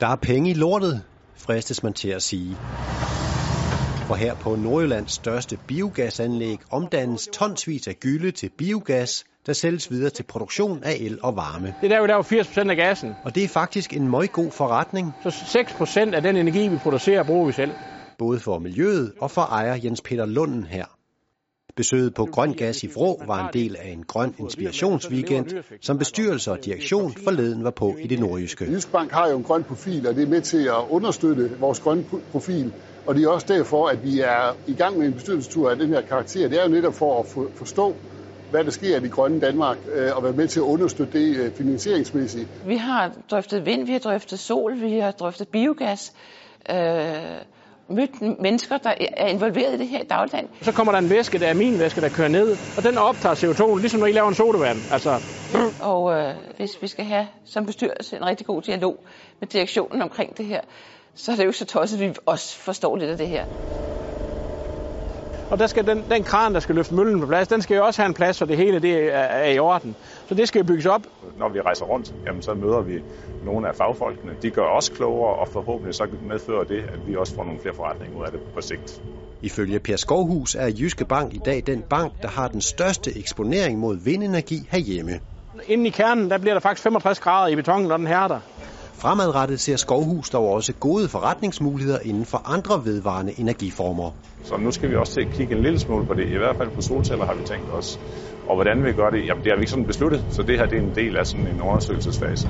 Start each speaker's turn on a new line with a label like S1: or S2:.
S1: Der er penge i lortet, fristes man til at sige. For her på Nordjyllands største biogasanlæg omdannes tonsvis af gylde til biogas, der sælges videre til produktion af el og varme.
S2: Det er der, vi laver 80 procent af gassen.
S1: Og det er faktisk en meget god forretning,
S2: Så 6 procent af den energi, vi producerer, bruger vi selv.
S1: både for miljøet og for ejer Jens Peter Lunden her. Besøget på Grøn Gas i Vrå var en del af en grøn inspirationsweekend, som bestyrelse og direktion forleden var på i det nordjyske.
S3: Jysk Bank har jo en grøn profil, og det er med til at understøtte vores grønne pro- profil. Og det er også derfor, at vi er i gang med en bestyrelsestur af den her karakter. Det er jo netop for at for- forstå, hvad der sker i det grønne Danmark, øh, og være med til at understøtte det øh, finansieringsmæssigt.
S4: Vi har drøftet vind, vi har drøftet sol, vi har drøftet biogas, øh, mødt mennesker, der er involveret i det her i dagligdagen.
S2: Så kommer der en væske, der er min væske, der kører ned, og den optager CO2, ligesom når I laver en sodavand. Altså,
S4: Og øh, hvis vi skal have som bestyrelse en rigtig god dialog med direktionen omkring det her, så er det jo så tosset, at vi også forstår lidt af det her.
S2: Og der skal den, den kran, der skal løfte møllen på plads, den skal jo også have en plads, så det hele det er, er i orden. Så det skal jo bygges op.
S5: når vi rejser rundt, jamen, så møder vi nogle af fagfolkene. De gør os klogere, og forhåbentlig så medfører det, at vi også får nogle flere forretninger ud af det på sigt.
S1: Ifølge Per Skovhus er Jyske Bank i dag den bank, der har den største eksponering mod vindenergi herhjemme.
S2: Inde i kernen, der bliver der faktisk 65 grader i betonen, når den hærder.
S1: Fremadrettet ser Skovhus dog også gode forretningsmuligheder inden for andre vedvarende energiformer.
S5: Så nu skal vi også til at kigge en lille smule på det. I hvert fald på solceller har vi tænkt os. Og hvordan vi gør det, jamen det har vi ikke sådan besluttet. Så det her det er en del af sådan en undersøgelsesfase.